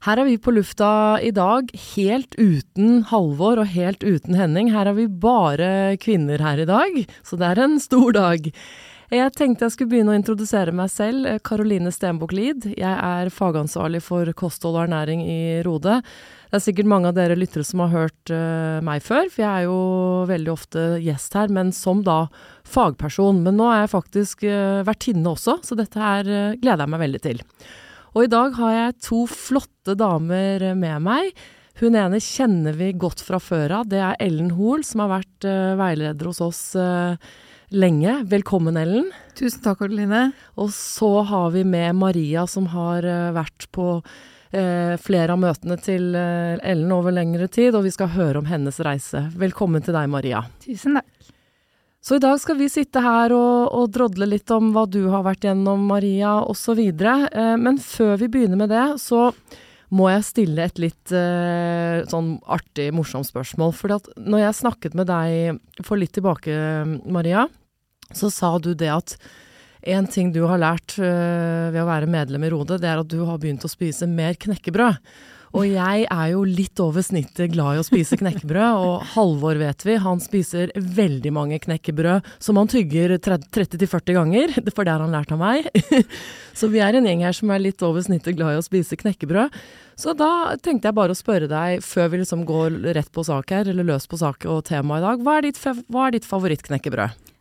Her er vi på lufta i dag helt uten Halvor og helt uten Henning. Her er vi bare kvinner her i dag, så det er en stor dag. Jeg tenkte jeg skulle begynne å introdusere meg selv. Karoline Stenbukk Lid. Jeg er fagansvarlig for kosthold og ernæring i Rode. Det er sikkert mange av dere lyttere som har hørt uh, meg før, for jeg er jo veldig ofte gjest her, men som da fagperson. Men nå er jeg faktisk uh, vertinne også, så dette her uh, gleder jeg meg veldig til. Og i dag har jeg to flotte damer med meg. Hun ene kjenner vi godt fra før av. Det er Ellen Hoel, som har vært uh, veileder hos oss uh, lenge. Velkommen, Ellen. Tusen takk, Adeline. Og så har vi med Maria, som har uh, vært på flere av møtene til Ellen over lengre tid, og vi skal høre om hennes reise. Velkommen til deg, Maria. Tusen takk. Så i dag skal vi sitte her og, og drodle litt om hva du har vært gjennom, Maria, osv. Eh, men før vi begynner med det, så må jeg stille et litt eh, sånn artig, morsomt spørsmål. For når jeg snakket med deg for litt tilbake, Maria, så sa du det at en ting du har lært eh, ved å være medlem i Rode, det er at du har begynt å spise mer knekkebrød. Og jeg er jo litt over snittet glad i å spise knekkebrød, og Halvor vet vi, han spiser veldig mange knekkebrød som han tygger 30-40 ganger, for det har han lært av meg. Så vi er en gjeng her som er litt over snittet glad i å spise knekkebrød. Så da tenkte jeg bare å spørre deg, før vi liksom går rett på sak her, eller løs på sak og tema i dag, hva er ditt, ditt favorittknekkebrød?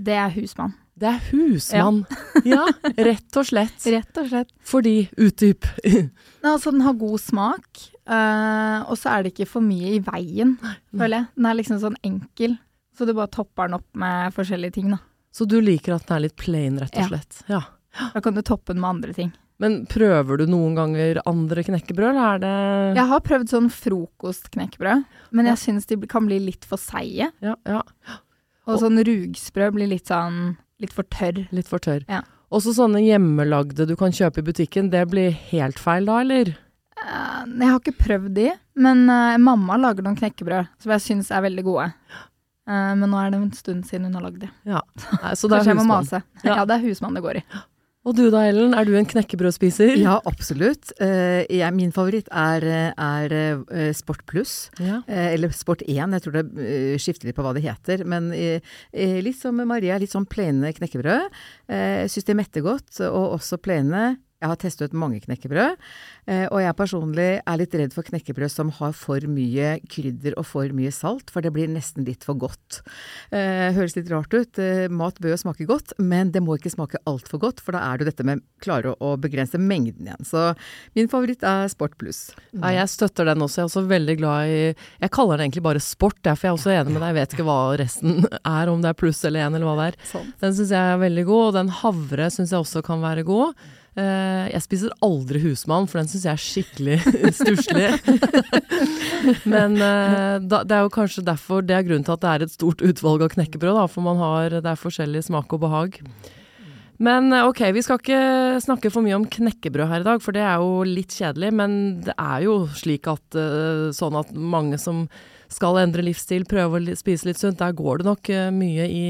Det er husmann. Det er husmann. Ja. ja. rett og slett. Rett og slett. Fordi Utdyp. altså, den har god smak, uh, og så er det ikke for mye i veien, føler jeg. Den er liksom sånn enkel, så du bare topper den opp med forskjellige ting, da. Så du liker at den er litt plain, rett og slett? Ja. ja. Da kan du toppe den med andre ting. Men prøver du noen ganger andre knekkebrød, eller er det Jeg har prøvd sånn frokostknekkebrød, men jeg syns de kan bli litt for seige. Ja, ja. Og sånn rugsprø blir litt sånn Litt for tørr. Litt for tørr. Ja. Også sånne hjemmelagde du kan kjøpe i butikken, det blir helt feil da, eller? Uh, jeg har ikke prøvd de, men uh, mamma lager noen knekkebrød som jeg syns er veldig gode. Uh, men nå er det en stund siden hun har lagd de. Ja. Så det er husmann? Ja. ja, det er husmann det går i. Og du da, Ellen, er du en knekkebrødspiser? Ja, absolutt. Uh, jeg, min favoritt er, er uh, Sport pluss. Ja. Uh, eller Sport 1, jeg tror det skifter litt på hva det heter. Men litt som Maria, litt sånn plene knekkebrød. Syns det metter godt, og også plene jeg har testet ut mange knekkebrød, eh, og jeg personlig er litt redd for knekkebrød som har for mye krydder og for mye salt, for det blir nesten litt for godt. Eh, høres litt rart ut, eh, mat bør jo smake godt, men det må ikke smake altfor godt, for da er det jo dette med klare å begrense mengden igjen. Så min favoritt er Sport pluss. Ja, jeg støtter den også, jeg er også veldig glad i Jeg kaller den egentlig bare sport, derfor er også enig med deg, jeg vet ikke hva resten er, om det er pluss eller én eller hva det er. Den syns jeg er veldig god, og den havre syns jeg også kan være god. Uh, jeg spiser aldri husmann, for den syns jeg er skikkelig stusslig. Men uh, da, det er jo kanskje derfor det er grunnen til at det er et stort utvalg av knekkebrød, da, for man har, det er forskjellig smak og behag. Men uh, ok, vi skal ikke snakke for mye om knekkebrød her i dag, for det er jo litt kjedelig. Men det er jo slik at sånn at mange som skal endre livsstil, prøve å spise litt sunt, der går det nok uh, mye i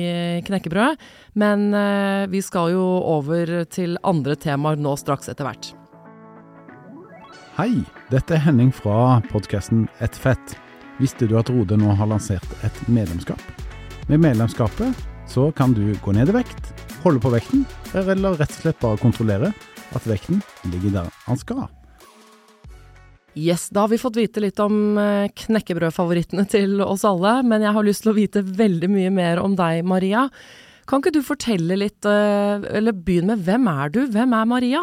knekkebrød. Men uh, vi skal jo over til andre temaer nå straks etter hvert. Hei, dette er Henning fra podkasten Et fett. Visste du at Rode nå har lansert et medlemskap? Med medlemskapet så kan du gå ned i vekt, holde på vekten, eller rett og slett bare kontrollere at vekten ligger der den skal. Yes, da har vi fått vite litt om eh, knekkebrødfavorittene til oss alle, men jeg har lyst til å vite veldig mye mer om deg, Maria. Kan ikke du fortelle litt, eh, eller begynne med hvem er du? Hvem er Maria?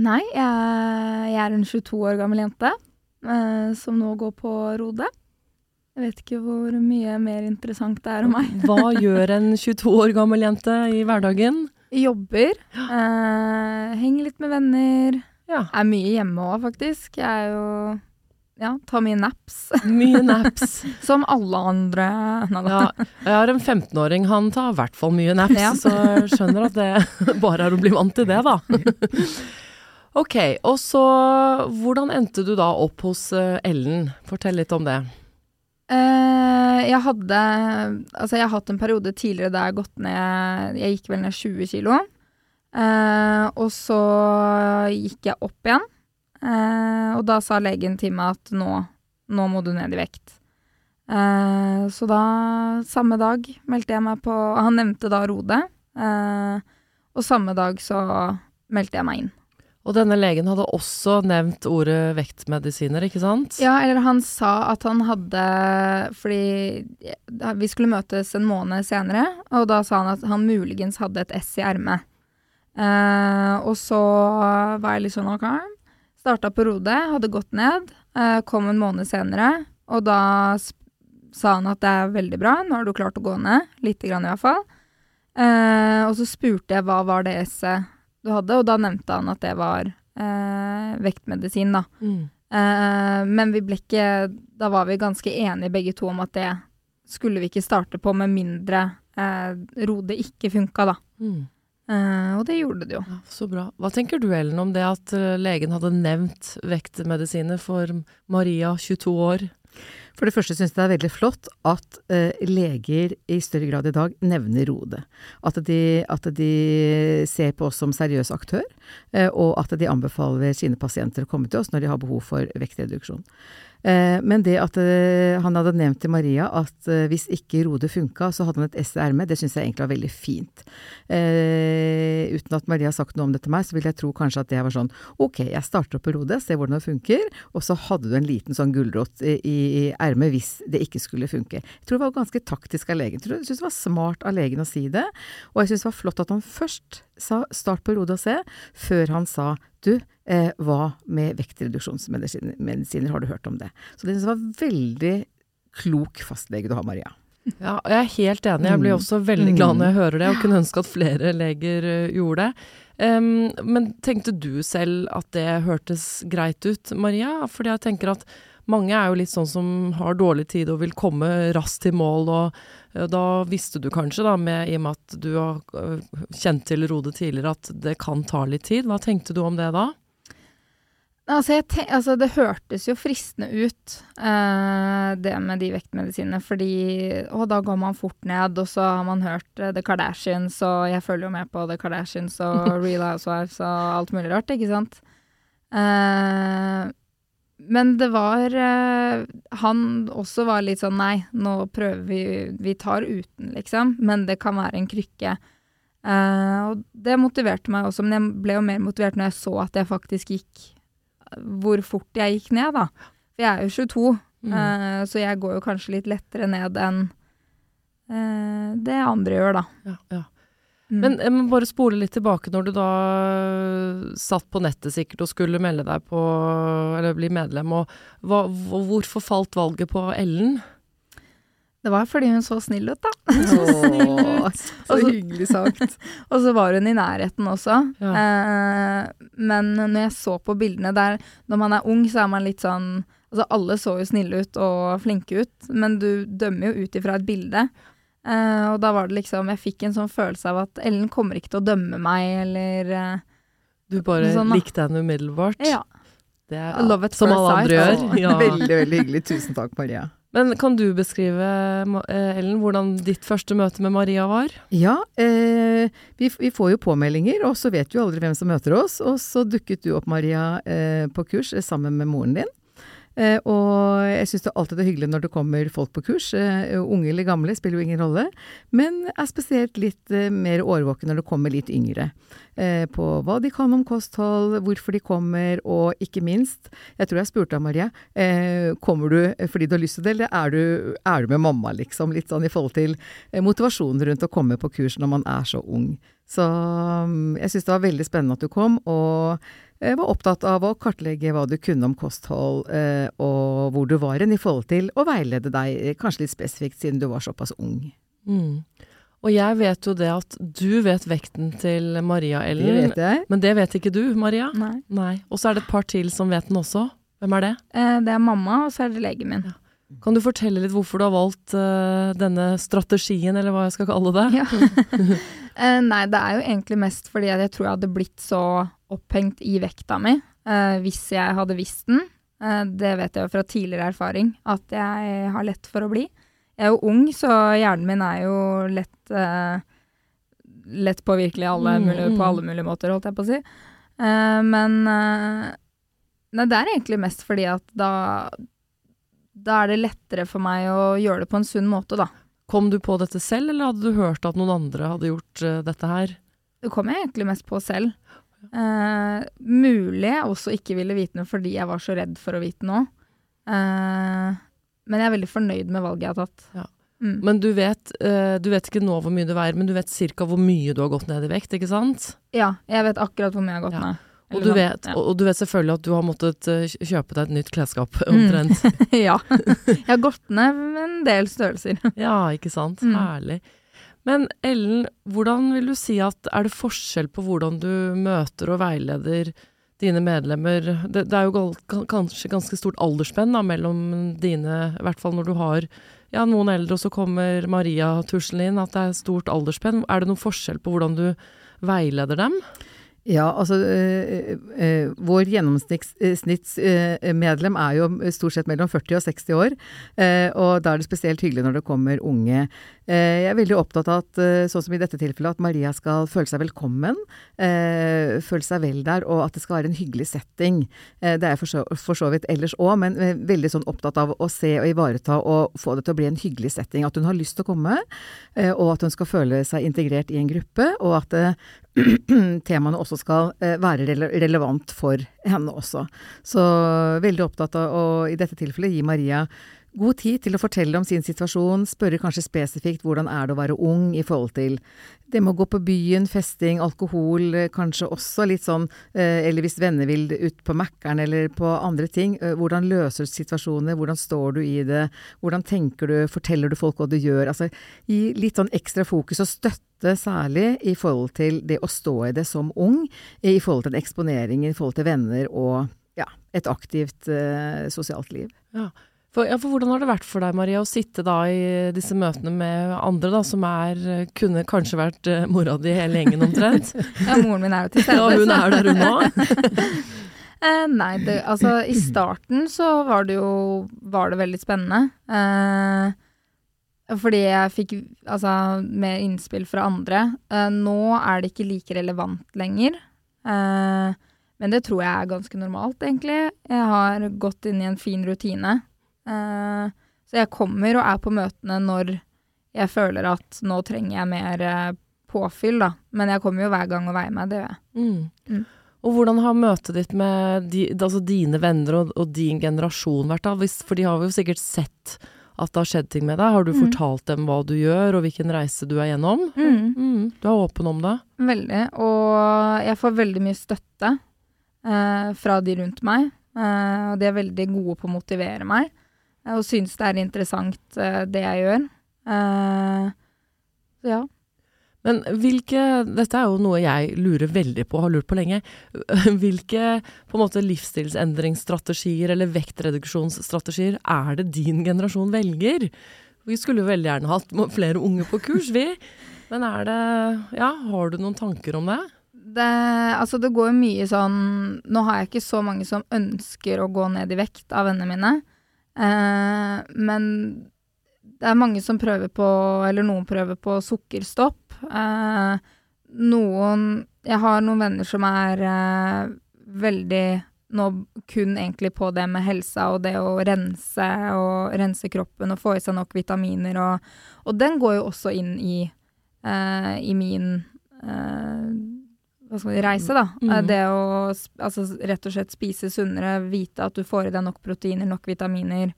Nei, jeg, er en 22 år gammel jente eh, som nå går på Rode. Jeg vet ikke hvor mye mer interessant det er om meg. Hva gjør en 22 år gammel jente i hverdagen? Jobber. Eh, henger litt med venner. Ja. Er mye hjemme òg, faktisk. Jeg er jo ja, ta mye naps. Mye naps. Som alle andre. Ja, jeg har en 15-åring, han tar i hvert fall mye naps, Ja. så jeg skjønner at det bare er å bli vant til det, da. ok, og så hvordan endte du da opp hos eh, Ellen? Fortell litt om det. Eh, jeg hadde Altså, jeg har hatt en periode tidligere der jeg har gått ned Jeg gikk vel ned 20 kilo. Eh, og så gikk jeg opp igjen. Eh, og da sa legen til meg at nå, nå må du ned i vekt. Eh, så da, samme dag, meldte jeg meg på Han nevnte da Rode. Eh, og samme dag så meldte jeg meg inn. Og denne legen hadde også nevnt ordet vektmedisiner, ikke sant? Ja, eller han sa at han hadde Fordi vi skulle møtes en måned senere, og da sa han at han muligens hadde et S i ermet. Eh, og så var jeg litt sånn OK. Starta på Rode, hadde gått ned. eh, kom en måned senere, og da sa han at det er veldig bra, nå har du klart å gå ned. Lite grann, i hvert fall. Eh, og så spurte jeg hva var det S-et du hadde, og da nevnte han at det var eh, vektmedisin, da. Mm. Eh, men vi ble ikke Da var vi ganske enige begge to om at det skulle vi ikke starte på med mindre eh, Rode ikke funka, da. Mm. Eh, og det gjorde det jo. Ja, så bra. Hva tenker du Ellen om det at eh, legen hadde nevnt vektmedisiner for Maria, 22 år? For det første syns jeg det er veldig flott at uh, leger i større grad i dag nevner Rode. At de, at de ser på oss som seriøs aktør, uh, og at de anbefaler sine pasienter å komme til oss når de har behov for vektreduksjon. Eh, men det at eh, han hadde nevnt til Maria at eh, hvis ikke Rode funka, så hadde han et S i ermet, det syns jeg egentlig var veldig fint. Eh, uten at Maria har sagt noe om det til meg, så vil jeg tro kanskje at det var sånn ok, jeg starter opp på Rode, ser hvordan det funker, og så hadde du en liten sånn gulrot i, ermet hvis det ikke skulle funke. Jeg tror det var ganske taktisk av legen. Jeg syns det var smart av legen å si det, og jeg syns det var flott at han først sa start på Rode og se, før han sa du, eh, hva med vektreduksjonsmedisiner har du hørt om det? Så det var veldig klok fastlege du har, Maria. Ja, og jeg er helt enig. Jeg blir Mm. også veldig glad når jeg hører det, og kunne ønske at flere leger eh, gjorde det. Um, men tenkte du selv at det hørtes greit ut, Maria? Fordi jeg tenker at mange er jo litt sånn som har dårlig tid og vil komme raskt til mål, og eh, da visste du kanskje, da, med, i og med at du har eh, kjent til Rode tidligere, at det kan ta litt tid. Hva tenkte du om det da? Altså, jeg ten altså, det hørtes jo fristende ut, eh, det med de vektmedisinene, fordi Å, da går man fort ned, og så har man hørt eh, The Kardashians, og jeg følger jo med på The Kardashians og Real Housewives og alt mulig rart, ikke sant? Eh, men det var eh, Han også var litt sånn Nei, nå prøver vi Vi tar uten, liksom. Men det kan være en krykke. Uh, og det motiverte meg også, men jeg ble jo mer motivert når jeg så at jeg faktisk gikk Hvor fort jeg gikk ned, da. For jeg er jo 22, Mm. uh, så jeg går jo kanskje litt lettere ned enn uh, det andre gjør, da. Ja, ja. Mm. Men jeg må bare spole litt tilbake når du da øh, satt på nettet sikkert og skulle melde deg på, eller bli medlem, og hva, hvorfor falt valget på Ellen? det var fordi hun så snill ut, da. Så Altså- hyggelig sagt. Og så var hun i nærheten også. Ja. Eh, men når jeg så på bildene der Når man er ung, så er man litt sånn Altså, alle så jo snille ut og flinke ut, men du dømmer jo ut ifra et bilde. Eh, og da var det liksom Jeg fikk en sånn følelse av at Ellen kommer ikke til å dømme meg, eller uh, Du bare Sånn, likte henne umiddelbart? Ja. Det er, Love it som alle andre gjør. Ja. Veldig, veldig hyggelig. Tusen takk, Maria. Men kan du beskrive, eh, Ellen, hvordan ditt første møte med Maria var? Ja, eh, vi, vi får jo påmeldinger, og så vet vi jo aldri hvem som møter oss. Og så dukket du opp, Maria, eh, på kurs eh, sammen med moren din. Eh, og jeg syns det alltid er hyggelig når det kommer folk på kurs. Eh, unge eller gamle spiller jo ingen rolle. Men er spesielt litt eh, mer årvåken når det kommer litt yngre. På hva de kan om kosthold, hvorfor de kommer, og ikke minst Jeg tror jeg spurte deg, Maria. Kommer du fordi du har lyst til det, eller er du, er du med mamma, liksom? Litt sånn i forhold til motivasjonen rundt å komme på kurs når man er så ung. Så mm, jeg syns det var veldig spennende at du kom, og var opptatt av å kartlegge hva du kunne om kosthold, eh, og hvor du var hen i forhold til å veilede deg, eh, kanskje litt spesifikt siden du var såpass ung. Mm. Og jeg vet jo det at du vet vekten til Maria, Det vet jeg. Men det vet ikke du, Maria? Nei. Nei. Og så er det et par til som vet den også. Hvem er det? Eh, det er mamma, og så er det legen min. Ja. Kan du fortelle litt hvorfor du har valgt uh, denne strategien, eller hva jeg skal kalle det? Ja. uh, nei, det er jo egentlig mest fordi jeg tror jeg hadde blitt så opphengt i vekta mi uh, hvis jeg hadde visst den. det vet jeg jo fra tidligere erfaring, at jeg har lett for å bli. Jeg er jo ung, så hjernen min er jo lett lett påvirkelig mm, på mm. alle mulige måter, holdt jeg på å si. men nei, det er egentlig mest fordi at da da er det lettere for meg å gjøre det på en sunn måte, da. Kom du på dette selv, eller hadde du hørt at noen andre hadde gjort uh, dette her? Det kom jeg egentlig mest på selv. Uh, mulig jeg også ikke ville vite noe fordi jeg var så redd for å vite noe. Uh, men jeg er veldig fornøyd med valget jeg har tatt. Ja. Mm. Men du vet, du vet ikke nå hvor mye du veier, men du vet ca. hvor mye du har gått ned i vekt, ikke sant? Ja, jeg vet akkurat hvor mye jeg har gått ja. ned. Og du, vet, ja. og du, vet, selvfølgelig at du har måttet uh, kjøpe deg et nytt klesskap, mm. omtrent. Mm. ja. Jeg har gått ned en del størrelser. ja, ikke sant. Mm. Herlig. Men Ellen, hvordan vil du si at er det forskjell på hvordan du møter og veileder dine medlemmer? Det, det er jo kanskje ganske stort aldersspenn mellom dine, i hvert fall når du har ja, noen eldre, og så kommer Maria tuslende inn, at det er stort aldersspenn. Er det noen forskjell på hvordan du veileder dem? Ja, altså øh, øh, vår gjennomsnittsmedlem øh, er jo stort sett mellom 40 og 60 år. og da er det spesielt hyggelig når det kommer unge. Jeg er veldig opptatt av at, sånn som i dette tilfellet, at Maria skal føle seg velkommen. føle seg vel der, og at det skal være en hyggelig setting. det er jeg for så, for så vidt ellers òg, men veldig sånn opptatt av å se og ivareta og få det til å bli en hyggelig setting. At hun har lyst til å komme, og at hun skal føle seg integrert i en gruppe, og at temaene også skal eh, være relevant for henne også. Så veldig opptatt av å i dette tilfellet gi Maria god tid til å fortelle om sin situasjon, spørre kanskje spesifikt hvordan er det å være ung i forhold til det med å gå på byen, festing, alkohol, eh, kanskje også litt sånn, eh, eller hvis venner vil ut på Mækkern eller på andre ting, hvordan løser du situasjoner, hvordan står du i det, hvordan tenker du, forteller du folk hva du gjør, altså gi litt sånn ekstra fokus og støtte særlig i forhold til det å stå i det som ung, i forhold til en eksponering, i forhold til venner og ja, et aktivt eh, sosialt liv. Ja. For, ja, for, hvordan har det vært for deg, Maria, å sitte da i disse møtene med andre, da, som er Kunne kanskje vært uh, mora di hele gjengen omtrent? ja, moren min er jo til stede. Ja, hun er der, hun òg. eh, nei, det, altså i starten så var det jo Var det veldig spennende. Eh, fordi jeg fikk altså, mer innspill fra andre. Eh, nå er det ikke like relevant lenger. Uh, men det tror jeg er ganske normalt, egentlig. Jeg har gått inn i en fin rutine. Uh, så jeg kommer og er på møtene når jeg føler at nå trenger jeg mer påfyll, da. Men jeg kommer jo hver gang og veier meg, det gjør jeg. Mm. Mm. Og hvordan har møtet ditt med de, altså dine venner og, og, din generasjon vært da? For de har jo sikkert sett at det har skjedd ting med deg? Har du mm. fortalt dem hva du gjør, og hvilken reise du er gjennom? Mm. Mm. Du er åpen om det? Veldig. Og jeg får veldig mye støtte eh, fra de rundt meg. Eh, og de er veldig gode på å motivere meg, eh, og syns det er interessant eh, det jeg gjør. Eh, så ja. Men hvilke Dette er jo noe jeg lurer veldig på, har lurt på lenge. Hvilke på en måte livsstilsendringsstrategier eller vektreduksjonsstrategier er det din generasjon velger? Vi skulle jo veldig gjerne hatt flere unge på kurs, vi. Men er det Ja, har du noen tanker om det? Det, altså det går mye sånn Nå har jeg ikke så mange som ønsker å gå ned i vekt av vennene mine. Eh, men det er mange som prøver på, eller noen prøver på sukkerstopp. Eh, noen Jeg har noen venner som er eh, veldig nå kun egentlig på det med helsa og det å rense og rense kroppen og få i seg nok vitaminer og Og den går jo også inn i, eh, i min eh, vi, reise, da. Mm. Eh, det å altså, rett og slett spise sunnere, vite at du får i deg nok proteiner, nok vitaminer.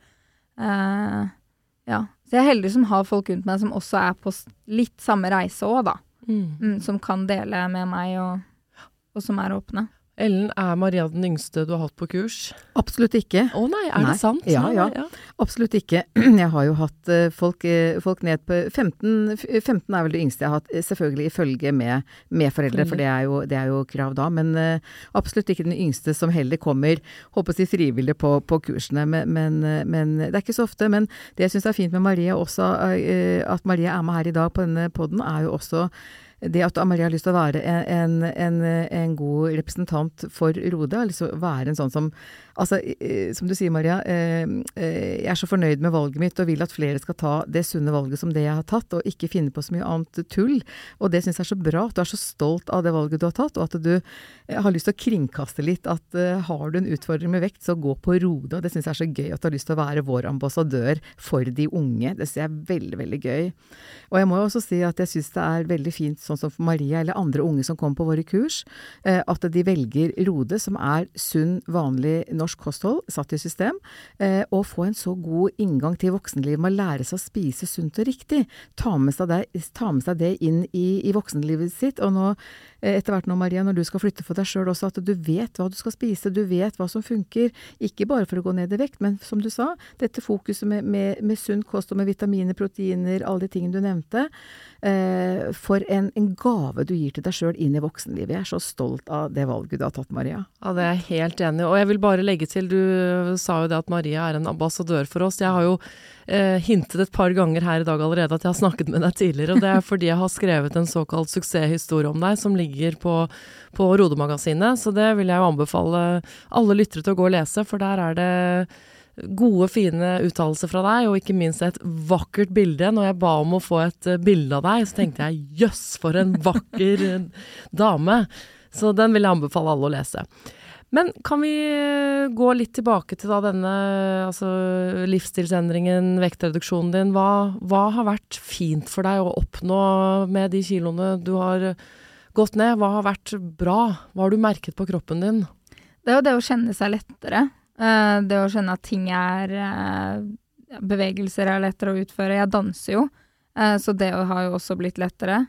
Eh, ja. Så jeg er heldig som har folk rundt meg som også er på litt samme reise òg, da. Mm. Mm, som kan dele med meg, og, og, som er åpne. Ellen, er Maria den yngste du har hatt på kurs? Absolutt ikke. Å nei, er Nei. det sant? Ja, Nei, ja. Absolutt ikke. Jeg har jo hatt eh, folk, eh, folk ned på 15, 15 er vel det yngste jeg har hatt, eh, selvfølgelig i følge med, med foreldre, for det er, jo, det er jo krav da. Men absolutt ikke den yngste som heller kommer, håper si frivillig på, på kursene. Men, men, men det er ikke så ofte. Men det jeg syns er fint med Maria også, at Maria er med her i dag på denne poden, er jo også det at Maria har lyst til å være en, en, en god representant for Rode, har lyst til å være en sånn som Altså, eh, som du sier, Maria, eh, eh, jeg er så fornøyd med valget mitt og vil at flere skal ta det sunne valget som det jeg har tatt, og ikke finne på så mye annet tull. Og det syns jeg er så bra, at du er så stolt av det valget du har tatt, og at du har lyst til å kringkaste litt at har du en utfordring med vekt, så gå på Rode. Og det syns jeg er så gøy at du har lyst til å være vår ambassadør for de unge. Det syns jeg er veldig, veldig gøy. Og jeg må jo også si at jeg syns det er veldig fint, sånn som for Maria eller andre unge som kommer på våre kurs, eh, at de velger Rode, som er sunn, vanlig norsk kosthold satt i system, eh, og få en så god inngang til voksenlivet med å lære seg å spise sunt og riktig. Ta med seg det, med seg det inn i, i voksenlivet sitt. Og nå, eh, etter hvert nå, Maria, når du skal flytte for deg sjøl også, at du vet hva du skal spise, du vet hva som funker. Ikke bare for å gå ned i vekt, men som du sa, dette fokuset med, med, med sunn kost og med vitaminer, proteiner, alle de tingene du nevnte. For en, en gave du gir til deg sjøl inn i voksenlivet. Jeg er så stolt av det valget du har tatt, Maria. Ja, det er jeg helt enig i. Og jeg vil bare legge til, du sa jo det at Maria er en ambassadør for oss. Jeg har jo eh, hintet et par ganger her i dag allerede at jeg har snakket med deg tidligere, og det er fordi jeg har skrevet en såkalt suksesshistorie om deg, som ligger på, på Rodemagasinet. Så det vil jeg jo anbefale alle lyttere til å gå og lese, for der er det gode, fine uttalelser fra deg, og ikke minst et vakkert bilde. Når jeg ba om å få et eh, bilde av deg, så tenkte jeg jøss, for en vakker eh, dame. Så den vil jeg anbefale alle å lese. Men kan vi eh, gå litt tilbake til da denne altså, livsstilsendringen, vektreduksjonen din. Hva, hva har vært fint for deg å oppnå med de kiloene du har gått ned? Hva har vært bra? Hva har du merket på kroppen din? Det er jo det å kjenne seg lettere. Eh, det å skjønne at ting er eh, Bevegelser er lettere å utføre. Jeg danser jo, eh, så det har jo også blitt lettere.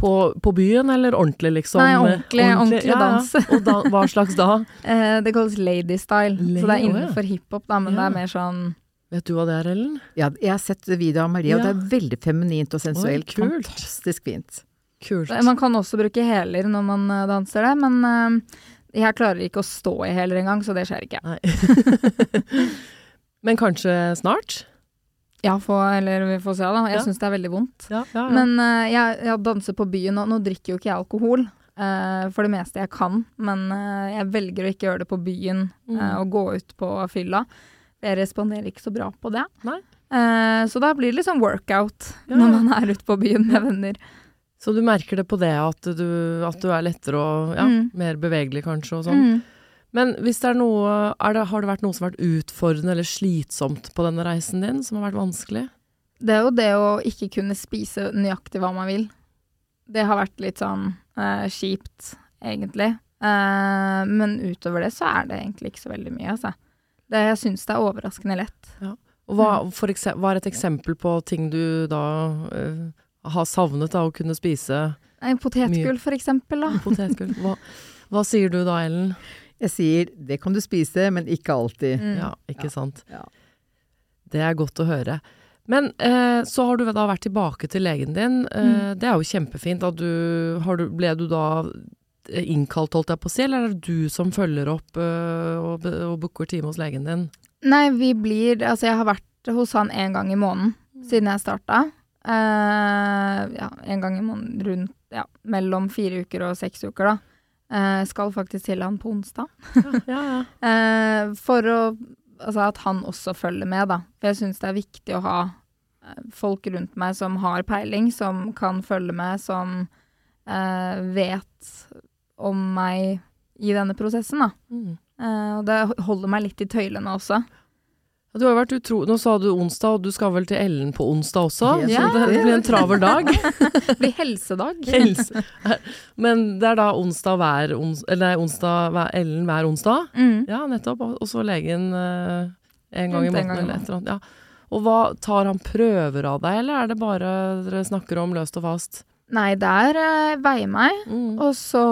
På, på byen, eller ordentlig, liksom? Nei, ordentlig- ordentlig ja, ja. dans. Og da, hva slags da? eh, det kalles ladystyle så det er innenfor hiphop, da, men det er mer sånn Vet du hva det er, Ellen? Ja, jeg har sett video av Maria, og det er veldig feminint og sensuelt. Oi. Fantastisk fint. Kult. Man kan også bruke hæler når man danser det, men jeg klarer ikke å stå i hæler engang, så det skjer ikke. Men kanskje snart? Ja, få, eller vi får se, da. Jeg Ja. syns det er veldig vondt. Ja, ja, ja. Men uh, jeg, jeg danser på byen, og nå drikker jo ikke jeg alkohol. Uh, for det meste jeg kan, men uh, jeg velger å ikke gjøre det på byen Mm. og gå ut på fylla. Jeg responderer ikke så bra på det. Så da blir det sånn workout når man er ute på byen med venner. Så du merker det på det at du, at du er lettere og ja, Mm. mer bevegelig kanskje og sånn. Mm. Men hvis det er noe, er det, har det vært noe som har vært utfordrende eller slitsomt på denne reisen din, som har vært vanskelig? Det er jo det å ikke kunne spise nøyaktig hva man vil. Det har vært litt sånn eh, kjipt, egentlig. Eh, men utover det så er det egentlig ikke så veldig mye, altså. Det, jeg syns det er overraskende lett. Og hva, for eksempel, hva er et eksempel på ting du da eh, har savnet da, å kunne spise Nei, Potetgull, for eksempel, da. potetgull? Hva, hva sier du da, Ellen? Jeg sier det kan du spise, men ikke alltid. Mm. Ja, ikke sant. Ja. Det er godt å høre. Men eh, så har du da vært tilbake til legen din. Eh, Det er jo kjempefint. At du, har du, ble du da innkalt, holdt jeg på å si, eller er det du som følger opp eh, og, og booker time hos legen din? Nei, vi blir Altså, jeg har vært hos han én gang i måneden siden jeg starta. Eh, ja, en gang i måneden rundt ja, mellom fire uker og seks uker, da. Eh, skal faktisk til han på onsdag. Ja, ja. Eh, for å Altså at han også følger med, da. For jeg syns det er viktig å ha folk rundt meg som har peiling, som kan følge med, som vet om meg i denne prosessen, da. Mm. Og det holder meg litt i tøylene også. Du har vært utro... Nå sa du onsdag, og du skal vel til Ellen på onsdag også? Helt så det blir en travel dag. Det blir helsedag. Helse. Men det er da onsdag hver ons Eller onsdag hver, Ellen hver onsdag? Mm. Ja, nettopp. Og så legen eh, en gang i måneden eller et eller annet. Ja. Og hva, tar han prøver av deg, eller er det bare dere snakker om løst og fast? Nei, der uh, veier meg. Mm. Og så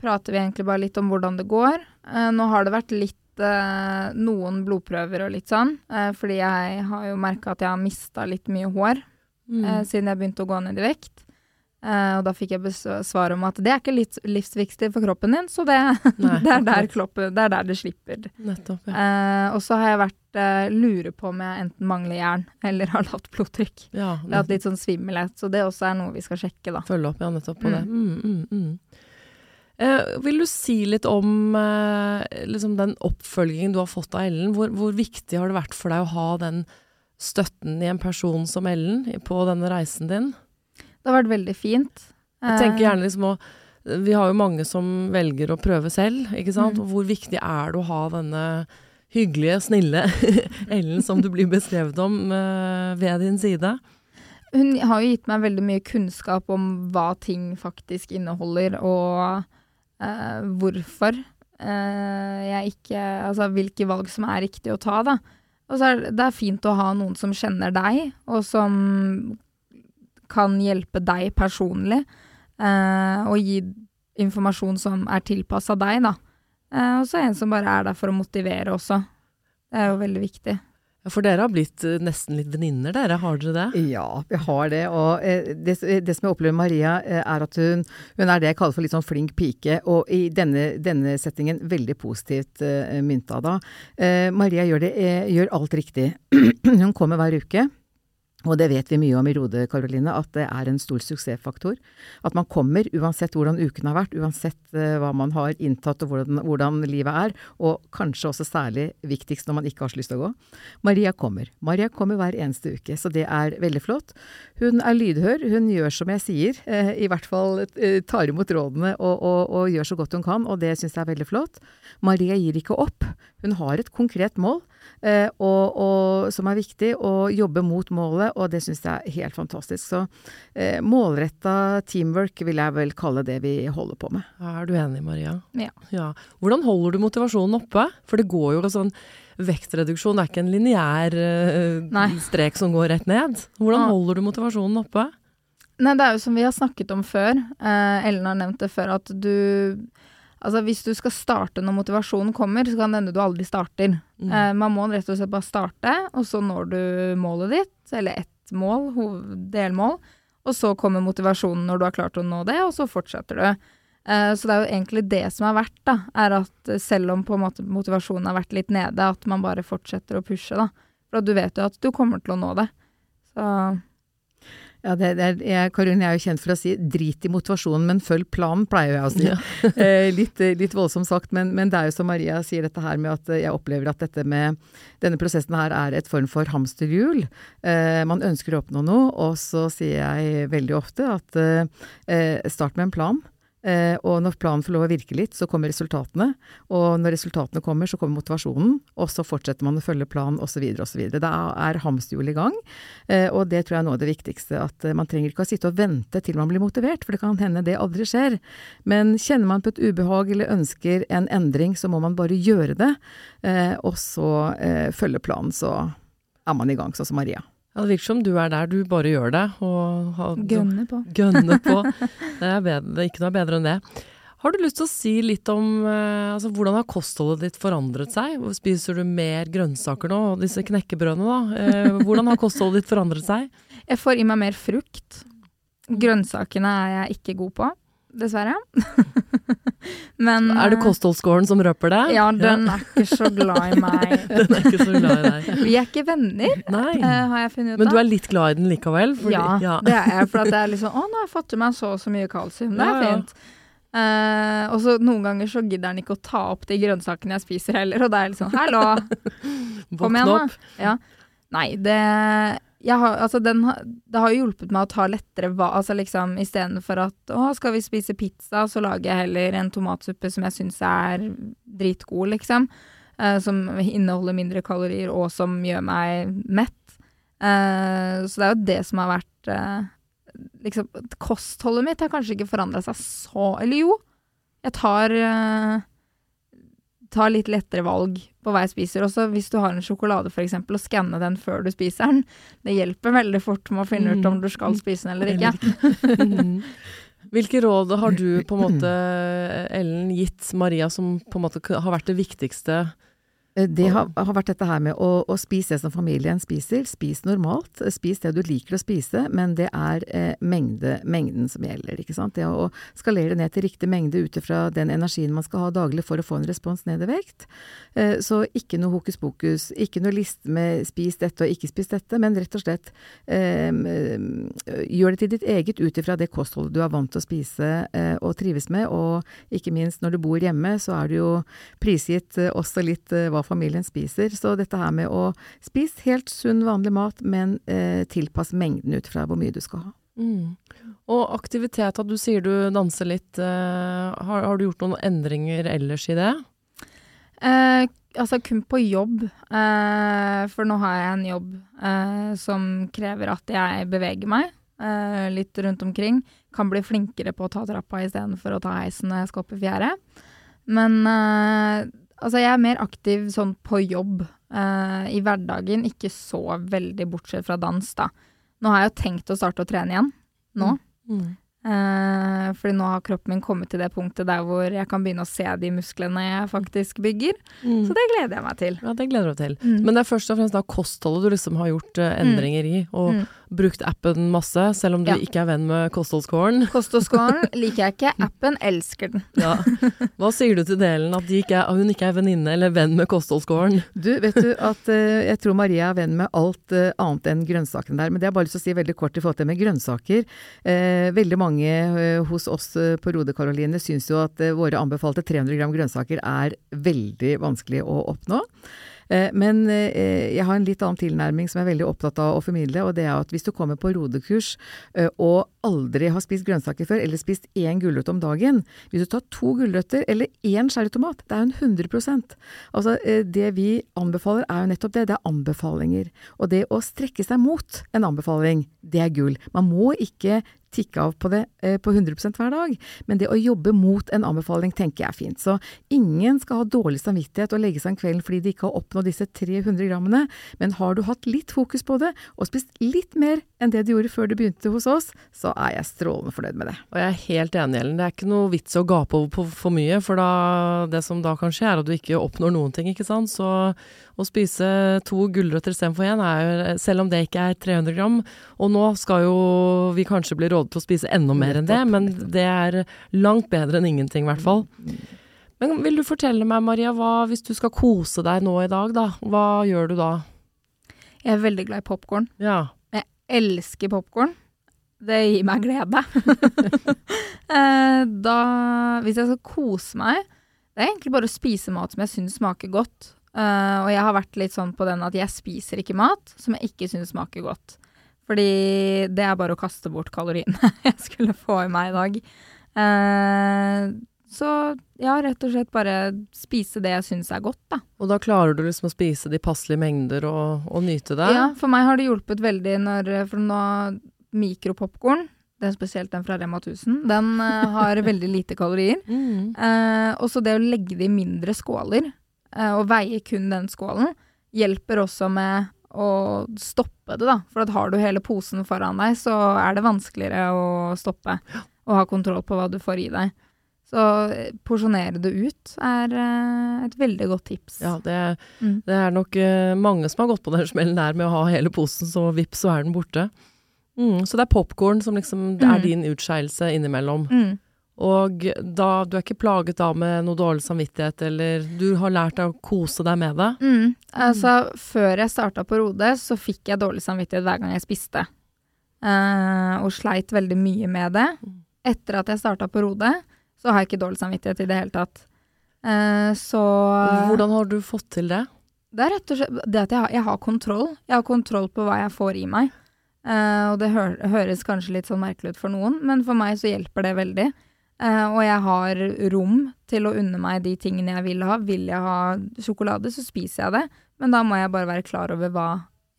prater vi egentlig bare litt om hvordan det går. Eh, nå har det vært litt eh, noen blodprøver og litt sånn, eh, fordi jeg har jo merka at jeg har mista litt mye hår Mm. eh, siden jeg begynte å gå ned i vekt. Eh, og da fikk jeg svar om at det er ikke livsviktig for kroppen din, så det, Nei, det, er, der kloppen, det er der det slipper. Nettopp, ja. Og så har jeg vært lurer på om jeg enten mangler jern eller har lavt blodtrykk. ja Jeg har hatt litt sånn svimmelhet, så det også er noe vi skal sjekke, da. Følge opp, ja, nettopp på det. Mm, mm, mm. Eh, vil du si litt om eh, liksom den oppfølgingen du har fått av Ellen? Hvor, hvor viktig har det vært for deg å ha den støtten i en person som Ellen på denne reisen din? Det har vært veldig fint. Jeg tenker Eh, gjerne liksom å Vi har jo mange som velger å prøve selv, ikke sant. Mm. Hvor viktig er det å ha denne hyggelige, snille Ellen som du blir beskrevet om ved din side? Hun har jo gitt meg veldig mye kunnskap om hva ting faktisk inneholder, og hvorfor eh, jeg ikke Altså hvilke valg som er riktig å ta, da. Og så er det- er fint å ha noen som kjenner deg, og som kan hjelpe deg personlig, eh, og gi informasjon som er tilpassa deg, da. Eh, og så en som bare er der for å motivere også. Det er jo veldig viktig. For dere har blitt eh, nesten litt venninner, dere. Har dere det? Ja, vi har det. Og eh, det, det som jeg opplever med Maria, eh, er at hun, hun er det jeg kaller for litt sånn flink pike. Og i denne, denne settingen veldig positivt mynta da. Maria gjør, det, gjør alt riktig. hun kommer hver uke. Og det vet vi mye om i Rode, Karoline, at det er en stor suksessfaktor. At man kommer uansett hvordan uken har vært, uansett eh, hva man har inntatt og hvordan, hvordan livet er, og kanskje også særlig viktigst når man ikke har så lyst til å gå. Maria kommer. Maria kommer hver eneste uke, så det er veldig flott. Hun er lydhør, hun gjør som jeg sier, eh, i hvert fall eh, tar imot rådene og, og, og gjør så godt hun kan, og det syns jeg er veldig flott. Maria gir ikke opp. Hun har et konkret mål og, og, som er viktig, og jobbe mot målet, og det syns jeg er helt fantastisk. Så eh, målretta teamwork vil jeg vel kalle det vi holder på med. Er du enig, Maria? Ja. Hvordan holder du motivasjonen oppe? For det går jo sånn Vektreduksjon er ikke en lineær eh, strek som går rett ned. Hvordan holder du motivasjonen oppe? Nei, det er jo som vi har snakket om før. Eh, Ellen har nevnt det før, at du Altså, hvis du skal starte når motivasjonen kommer, så kan det hende du aldri starter. Mm. Eh, man må rett og slett bare starte, og så når du målet ditt, eller ett mål, delmål, og så kommer motivasjonen når du har klart å nå det, og så fortsetter du. Eh, så det er jo egentlig det som er verdt, da, er at selv om på en måte motivasjonen har vært litt nede, at man bare fortsetter å pushe, da. For du vet jo at du kommer til å nå det. Så Ja, det, det er, jeg, Karin, jeg er jo kjent for å si 'drit i motivasjonen, men følg planen', pleier jeg å si. Ja. eh, litt, eh, litt voldsomt sagt, men, men det er jo som Maria sier dette her med at eh, jeg opplever at dette med denne prosessen her er et form for hamsterhjul. Eh, man ønsker å oppnå noe, og så sier jeg veldig ofte at eh, start med en plan. Eh, og når planen får lov å virke litt, så kommer resultatene. Og når resultatene kommer, så kommer motivasjonen. Og så fortsetter man å følge planen, osv. osv. Da er hamsterhjulet i gang. Eh, og det tror jeg er noe av det viktigste. At eh, man trenger ikke å sitte og vente til man blir motivert, for det kan hende det aldri skjer. Men kjenner man på et ubehag eller ønsker en endring, så må man bare gjøre det. Og så følge planen, så er man i gang, sånn som Maria. Ja, det virker som du er der, du bare gjør det. Og har, gønne på. Gønne på. Det er, bedre, ikke noe bedre enn det. Har du lyst til å si litt om eh, altså, hvordan har kostholdet ditt forandret seg? Spiser du mer grønnsaker nå? Og disse knekkebrødene, da? Eh, hvordan har kostholdet ditt forandret seg? Jeg får i meg mer frukt. Grønnsakene er jeg ikke god på, dessverre. Men Er det eh, kostholdsskåren som røper det? Ja, den er ikke så glad i meg. Den er ikke så glad i deg. Vi er ikke venner, Nei. eh, har jeg funnet ut av. Men du er litt glad i den likevel? fordi- ja, det er jeg. For at det er liksom Å, nå har jeg fått i meg så og så mye kalsium. Det er Ja, ja. fint. Eh, og så noen ganger så gidder han ikke å ta opp de grønnsakene jeg spiser heller, og det er liksom Hallo! Kom igjen, da. Ja. Nei, det har, altså den, Det har jo hjulpet meg å ta lettere hva Altså liksom istedenfor at å, skal vi spise pizza, så lager jeg heller en tomatsuppe som jeg syns er dritgod, liksom. Eh, som inneholder mindre kalorier, og som gjør meg mett. Eh, så det er jo det som har vært eh, Liksom, kostholdet mitt har kanskje ikke forandra seg så Eller jo, jeg tar eh, tar litt lettere valg på hva jeg spiser. Også hvis du har en sjokolade f.eks., å skanne den før du spiser den. Det hjelper veldig fort med å finne ut om du skal spise den eller ikke. Hvilke råd har du på en måte, Ellen, gitt Maria som på en måte har vært det viktigste det har, har, vært dette her med å, å, spise det som familien spiser. Spis normalt. Spis det du liker å spise, men det er eh, mengde, mengden som gjelder. ikke sant? Det å skalere ned til riktig mengde ut ifra den energien man skal ha daglig for å få en respons ned i vekt. Eh, så ikke noe hokus pokus. Ikke noe liste med spis dette og ikke spis dette, men rett og slett eh, gjør det til ditt eget ut ifra det kostholdet du er vant til å spise eh, og trives med. Og ikke minst når du bor hjemme, så er det jo prisgitt eh, også litt hva hva familien spiser. Så dette her med å spise helt sunn, vanlig mat, men eh, tilpass mengden ut fra hvor mye du skal ha. Mm. Og aktivitet, at du sier du danser litt. Eh, har, har, du gjort noen endringer ellers i det? Eh, altså kun på jobb. Eh, for nå har jeg en jobb eh, som krever at jeg beveger meg eh, litt rundt omkring. Kan bli flinkere på å ta trappa istedenfor å ta heisen når jeg skal opp i fjerde. Men Altså, jeg er mer aktiv sånn på jobb uh, i hverdagen, ikke så veldig bortsett fra dans, da. Nå har jeg jo tenkt å starte å trene igjen. Nå. Mm. Mm. Uh, fordi nå har kroppen min kommet til det punktet der hvor jeg kan begynne å se de musklene jeg faktisk bygger. Mm. Så det gleder jeg meg til. Ja, det gleder du til. Mm. Men det er først og fremst da kostholdet du liksom har gjort eh, endringer i. Og mm brukt appen masse, selv om du ja. ikke er venn med kostholdskåren. Kostholdskåren liker jeg ikke, appen elsker den. ja. Hva sier du til delen at de ikke er, hun ikke er venninne eller venn med kostholdskåren? Du, vet du at eh, jeg tror Maria er venn med alt uh, annet enn grønnsakene der. Men det har jeg bare lyst til å si veldig kort i forhold til med grønnsaker. Uh, veldig mange hos oss på Rode Karoline syns jo at våre anbefalte 300 gram grønnsaker er veldig vanskelig å oppnå. Eh, men eh, jeg har en litt annen tilnærming som jeg er veldig opptatt av å formidle, og det er at hvis du kommer på rodekurs eh, og aldri har spist grønnsaker før, eller spist én gulrøtt om dagen Hvis du tar to gulrøtter eller én sherrytomat, det er jo en 100% Altså, det vi anbefaler er jo nettopp det, det er anbefalinger. Og det å strekke seg mot en anbefaling, det er gull. Man må ikke tikke av på det eh, på 100% hver dag. Men det å jobbe mot en anbefaling tenker jeg er fint. Så ingen skal ha dårlig samvittighet og legge seg en kveld fordi de ikke har oppnådd disse 300 grammene. Men har du hatt litt fokus på det, og spist litt mer enn det du gjorde før du begynte hos oss, så er jeg strålende fornøyd med det. Og jeg er helt enig, Ellen. Det er ikke noe vits å gape over på for mye, for da, det som da kan skje, er at du ikke oppnår noen ting, ikke sant. Så å spise to gulrøtter istedenfor én, er jo, selv om det ikke er 300 gram Og nå skal jo vi kanskje bli rådet til å spise enda mer enn det, men det er langt bedre enn ingenting, i hvert fall. Men vil du fortelle meg, Maria, hva, hvis du skal kose deg nå i dag, da, hva gjør du da? Jeg er veldig glad i popkorn. Ja. Jeg elsker popkorn. Det gir meg glede. Eh, da Hvis jeg skal kose meg Det er egentlig bare å spise mat som jeg syns smaker godt. Uh, og jeg har vært litt sånn på den at jeg spiser ikke mat som jeg ikke syns smaker godt. Fordi det er bare å kaste bort kaloriene jeg skulle få i meg i dag. Uh, så ja, rett og slett bare spise det jeg syns er godt, da. Og da klarer du liksom å spise de passelige mengder og, og nyte det? Ja, for meg har det hjulpet veldig når For nå mikropopkorn det er spesielt den fra Rema 1000. Den uh, har veldig lite kalorier. Mm. Uh, og så det å legge det i mindre skåler Eh, og veie kun den skålen, hjelper også med å stoppe det, da. For at har du hele posen foran deg, så er det vanskeligere å stoppe og ha kontroll på hva du får i deg. Så eh, porsjonere det ut er uh, et veldig godt tips. Ja, det, mm. det er nok mange som har gått på den smellen der med å ha hele posen, så vips, så er den borte. Mm, så det er popkorn som liksom mm. er din utskeielse innimellom. Mm. Og da, du er ikke plaget da med noe dårlig samvittighet, eller du har lært deg å kose deg med det? Mm. Altså, før jeg starta på Rode, så fikk jeg dårlig samvittighet hver gang jeg spiste. Uh, og sleit veldig mye med det. Etter at jeg starta på Rode, så har jeg ikke dårlig samvittighet i det hele tatt. Uh, så Hvordan har du fått til det? Det er rett og slett det at jeg har, jeg har kontroll. Jeg har kontroll på hva jeg får i meg. Uh, og det hø høres kanskje litt sånn merkelig ut for noen, men for meg så hjelper det veldig. Uh, og jeg har rom til å unne meg de tingene jeg vil ha. Vil jeg ha sjokolade, så spiser jeg det. Men da må jeg bare være klar over hva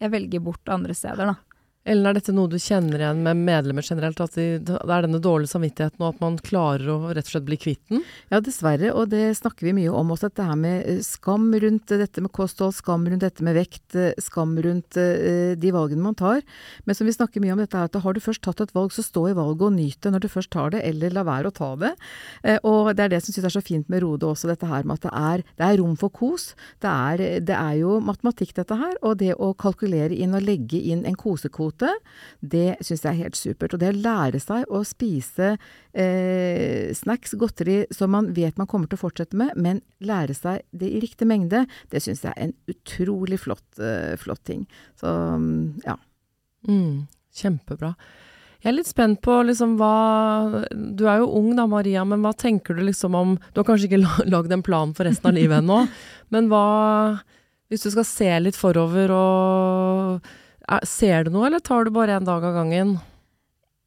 jeg velger bort andre steder, da. Ellen, er dette noe du kjenner igjen med medlemmer generelt? At de, det er denne dårlige samvittigheten, og at man klarer å rett og slett bli kvitt den? Ja, dessverre, og det snakker vi mye om også. Dette her med eh, skam rundt dette med kosthold, skam rundt dette med vekt, eh, skam rundt de valgene man tar. Men som vi snakker mye om dette her, at har du først tatt et valg, så stå i valget og nyt det når du først tar det, eller la være å ta det. Og det er det som synes er så fint med Rode også, dette her med at det er, det er rom for kos. Det er, det er jo matematikk dette her, og det å kalkulere inn og legge inn en kosekvote kvote, det syns jeg er helt supert. Og det å lære seg å spise eh, snacks, godteri, som man vet man kommer til å fortsette med, men lære seg det i riktig mengde, det syns jeg er en utrolig flott, eh, flott ting. Så mm, ja. Mm, kjempebra. Jeg er litt spent på liksom hva Du er jo ung da, Maria, men hva tenker du liksom om Du har kanskje ikke lagd en plan for resten av livet ennå, men hva Hvis du skal se litt forover og Ser du noe, eller tar du bare en dag av gangen?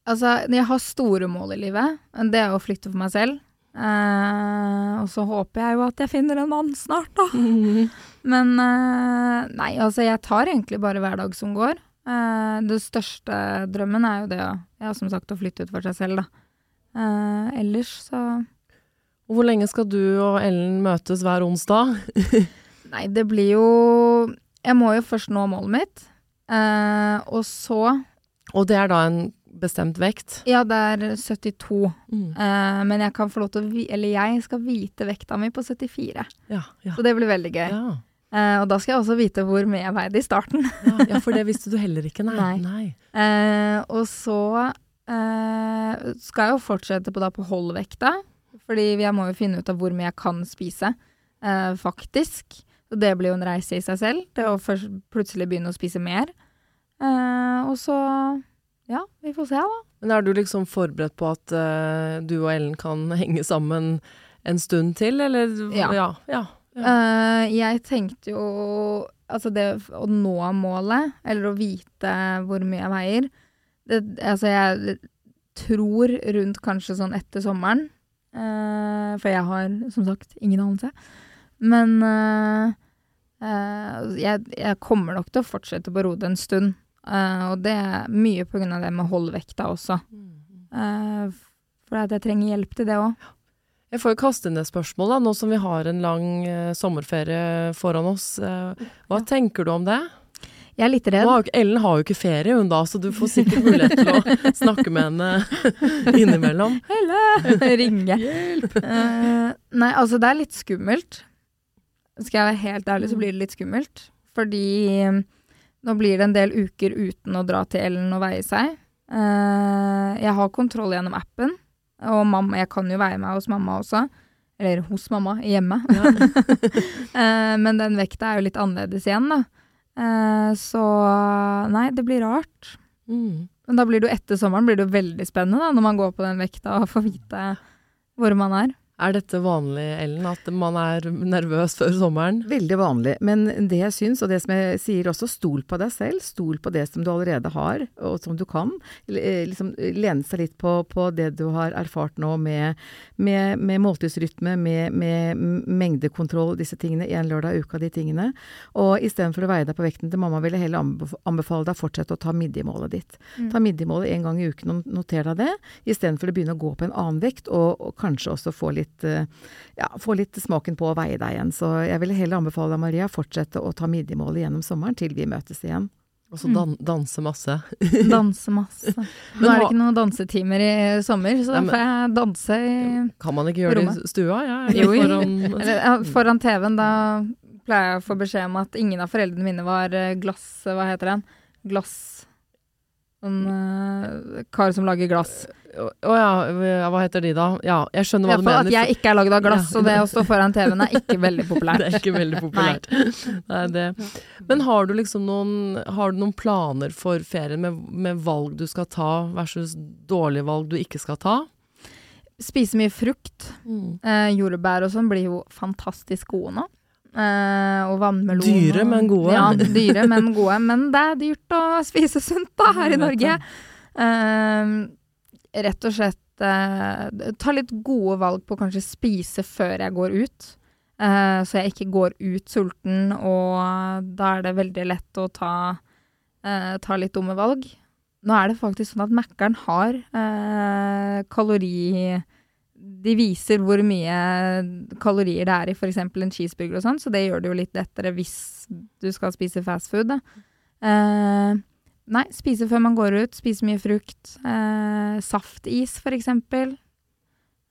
Altså, jeg har store mål i livet. Det er å flytte for meg selv. Eh, og så håper jeg jo at jeg finner en mann snart, da. Mm. Men eh, nei, altså jeg tar egentlig bare hver dag som går. Eh, det største drømmen er jo det, ja, som sagt, å flytte ut for seg selv, da. Eh, ellers så Hvor lenge skal du og Ellen møtes hver onsdag? nei, det blir jo Jeg må jo først nå målet mitt. Uh, og så Og det er da en bestemt vekt? Ja, det er 72. Mm. Uh, men jeg kan få lov til å Eller jeg skal vite vekta mi på 74. Ja, ja. Så det blir veldig gøy. Ja. Uh, og da skal jeg også vite hvor mye jeg veide i starten. ja, for det visste du heller ikke, nei. nei. nei. og så skal jeg jo fortsette på, da, på holdvekta. Fordi jeg må jo finne ut av hvor mye jeg kan spise, faktisk. Så det blir jo en reise i seg selv. Det å plutselig begynne å spise mer. Uh, og så Ja, vi får se, da. Men er du liksom forberedt på at uh, du og Ellen kan henge sammen en stund til, eller? Ja. ja, ja, ja. Uh, jeg tenkte jo Altså, det å nå målet, eller å vite hvor mye jeg veier det, Altså, jeg tror rundt kanskje sånn etter sommeren. for jeg har som sagt ingen anelse. Men jeg, jeg, kommer nok til å fortsette på rodet en stund. Uh, og det er mye på grunn av det med holdvekta også. for at jeg trenger hjelp til det òg. Jeg får jo kaste inn et spørsmål, da, nå som vi har en lang sommerferie foran oss. hva ja. tenker du om det? Jeg er litt redd. Har Ellen har jo ikke ferie hun da, så du får sikkert mulighet til å snakke med henne innimellom. Helle! Ringe. Hjelp! Uh, nei, altså det er litt skummelt. Skal jeg være helt ærlig, så blir det litt skummelt. Fordi um, nå blir det en del uker uten å dra til Ellen og veie seg. Uh, jeg har kontroll gjennom appen, og mamma, jeg kan jo veie meg hos mamma også. Eller hos mamma, hjemme. Ja. uh, men den vekta er jo litt annerledes igjen, da. Så nei, det blir rart. Mm. Men da blir det jo etter sommeren blir det jo veldig spennende da, når man går på den vekta og får vite hvor man er. Er dette vanlig, Ellen, at man er nervøs før sommeren? Veldig vanlig. Men det jeg syns, og det som jeg sier også, stol på deg selv. Stol på det som du allerede har, og som du kan. Eh, liksom Lene seg litt på, på, det du har erfart nå med, med, med måltidsrytme, med, med, mengdekontroll, disse tingene. Én lørdag i uka, de tingene. Og istedenfor å veie deg på vekten til mamma, vil jeg heller anbefale deg å fortsette å ta midjemålet ditt. Mm. Ta midjemålet en gang i uken, og noter deg det. Istedenfor å begynne å gå på en annen vekt, og, og kanskje også få litt litt, eh, ja, få litt smaken på å veie deg igjen. Så jeg vil heller anbefale deg, Maria, fortsette å ta midjemålet gjennom sommeren til vi møtes igjen. Og så dan danse masse. danse masse. Nå er det ikke noen dansetimer i sommer, så da får jeg danse i rommet. Kan man ikke gjøre rommet? det i stua? Ja, jo, foran, eller, foran TV-en. Da pleier jeg å få beskjed om at ingen av foreldrene mine var eh, glass... Hva heter den? Glass... Sånn uh, kar som lager glass. Å oh, ja, hva heter de da? Ja, jeg skjønner hva du mener. At jeg ikke er lagd av glass, ja. og det å stå foran TV-en er ikke veldig populært. det er ikke veldig populært. Nei. det. Men har du liksom noen, har du noen planer for ferien med, med, valg du skal ta versus dårlige valg du ikke skal ta? Spise mye frukt. Mm. Eh, jordbær og sånn blir jo fantastisk gode nå. Eh, og vannmelon. Dyre, men gode. Ja, dyre, men gode. Men det er dyrt å spise sunt da, her i Norge. Uh, rett og slett uh, ta litt gode valg på å kanskje spise før jeg går ut. Uh, så jeg ikke går ut sulten, og da er det veldig lett å ta, uh, ta litt dumme valg. nå er det faktisk sånn at Mækkern har kalori... De viser hvor mye kalorier det er i f.eks. en cheeseburger og sånn, så det gjør det jo litt lettere hvis du skal spise fast food. Da. Eh, nei, spise før man går ut. Spise mye frukt. Eh, saftis, f.eks.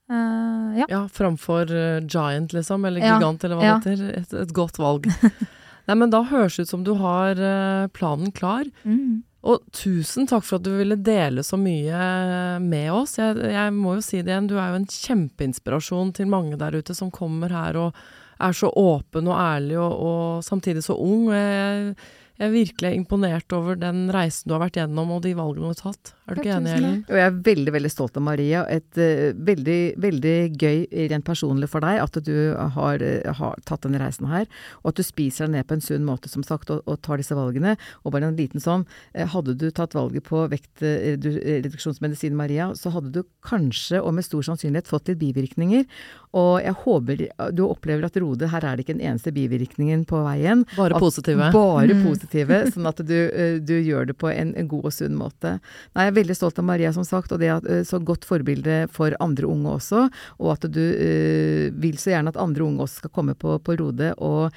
Uh, ja. ja. Framfor uh, Giant, liksom, eller Ja. Gigant, eller hva Ja. det heter. Et, et godt valg. Nei, men da høres det ut som du har uh, planen klar. Mm. Og tusen takk for at du ville dele så mye med oss. Jeg, jeg må jo si det igjen, du er jo en kjempeinspirasjon til mange der ute som kommer her og er så åpen og ærlig og, og samtidig så ung. Jeg, jeg er virkelig imponert over den reisen du har vært gjennom og de valgene du har tatt. Er du ikke enig, Ellen? Og jeg er veldig, veldig stolt av Maria. Et uh, veldig, veldig gøy rent personlig for deg at du har, uh, har tatt denne reisen her, og at du spiser deg ned på en sunn måte, som sagt, og, og tar disse valgene. Og bare en liten sånn, uh, hadde du tatt valget på vektreduksjonsmedisin, Maria, så hadde du kanskje, og med stor sannsynlighet, fått litt bivirkninger. Og jeg håper du opplever at Rode, her er det ikke en eneste bivirkningen på veien. Bare At- positive. Bare Mm. Positive, sånn at du, eh, du gjør det på en, en god og sunn måte. Nei, jeg er veldig stolt av Maria, som sagt, og det er eh, så godt forbilde for andre unge også. Og at du eh, vil så gjerne at andre unge også skal komme på, på Rode og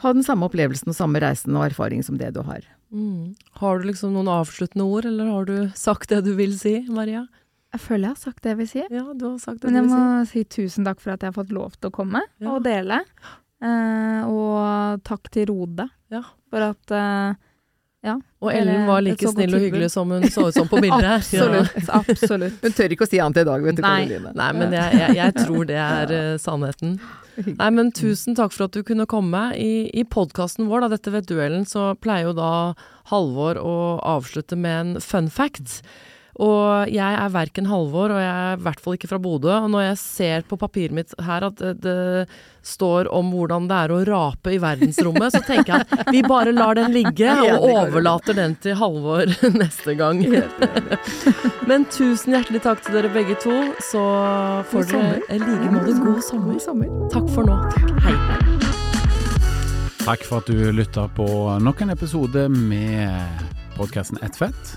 ha den samme opplevelsen og samme reisen og erfaring som det du har. Mm. Har du liksom noen avsluttende ord, eller har du sagt det du vil si, Maria? Jeg føler jeg har sagt det jeg vil si. Ja, du har sagt det Men jeg du vil må si. si tusen takk for at jeg har fått lov til å komme Ja. og dele. Eh, og takk til Rode Ja. for at eh, Og Ellen var like snill og hyggelig som hun så ut som på bildet. Absolutt. absolutt. Hun tør ikke å si annet i dag, vet du, Nei. Karoline. Nei, men jeg, jeg, jeg tror det er uh, sannheten. Nei, men tusen takk for at du kunne komme. I, i podkasten vår, da, dette vet du Ellen, så pleier jo da Halvor å avslutte med en fun fact. Og jeg er verken Halvor, og jeg er i hvert fall ikke fra Bodø. Og når jeg ser på papiret mitt her at det, står om hvordan det er å rape i verdensrommet, så tenker jeg at vi bare lar den ligge, og overlater den til Halvor neste gang. Men tusen hjertelig takk til dere begge to. Så får dere i like måte god sommer. Takk for nå. Hei. Takk for at du lytta på nok en episode med podkasten Ett fett.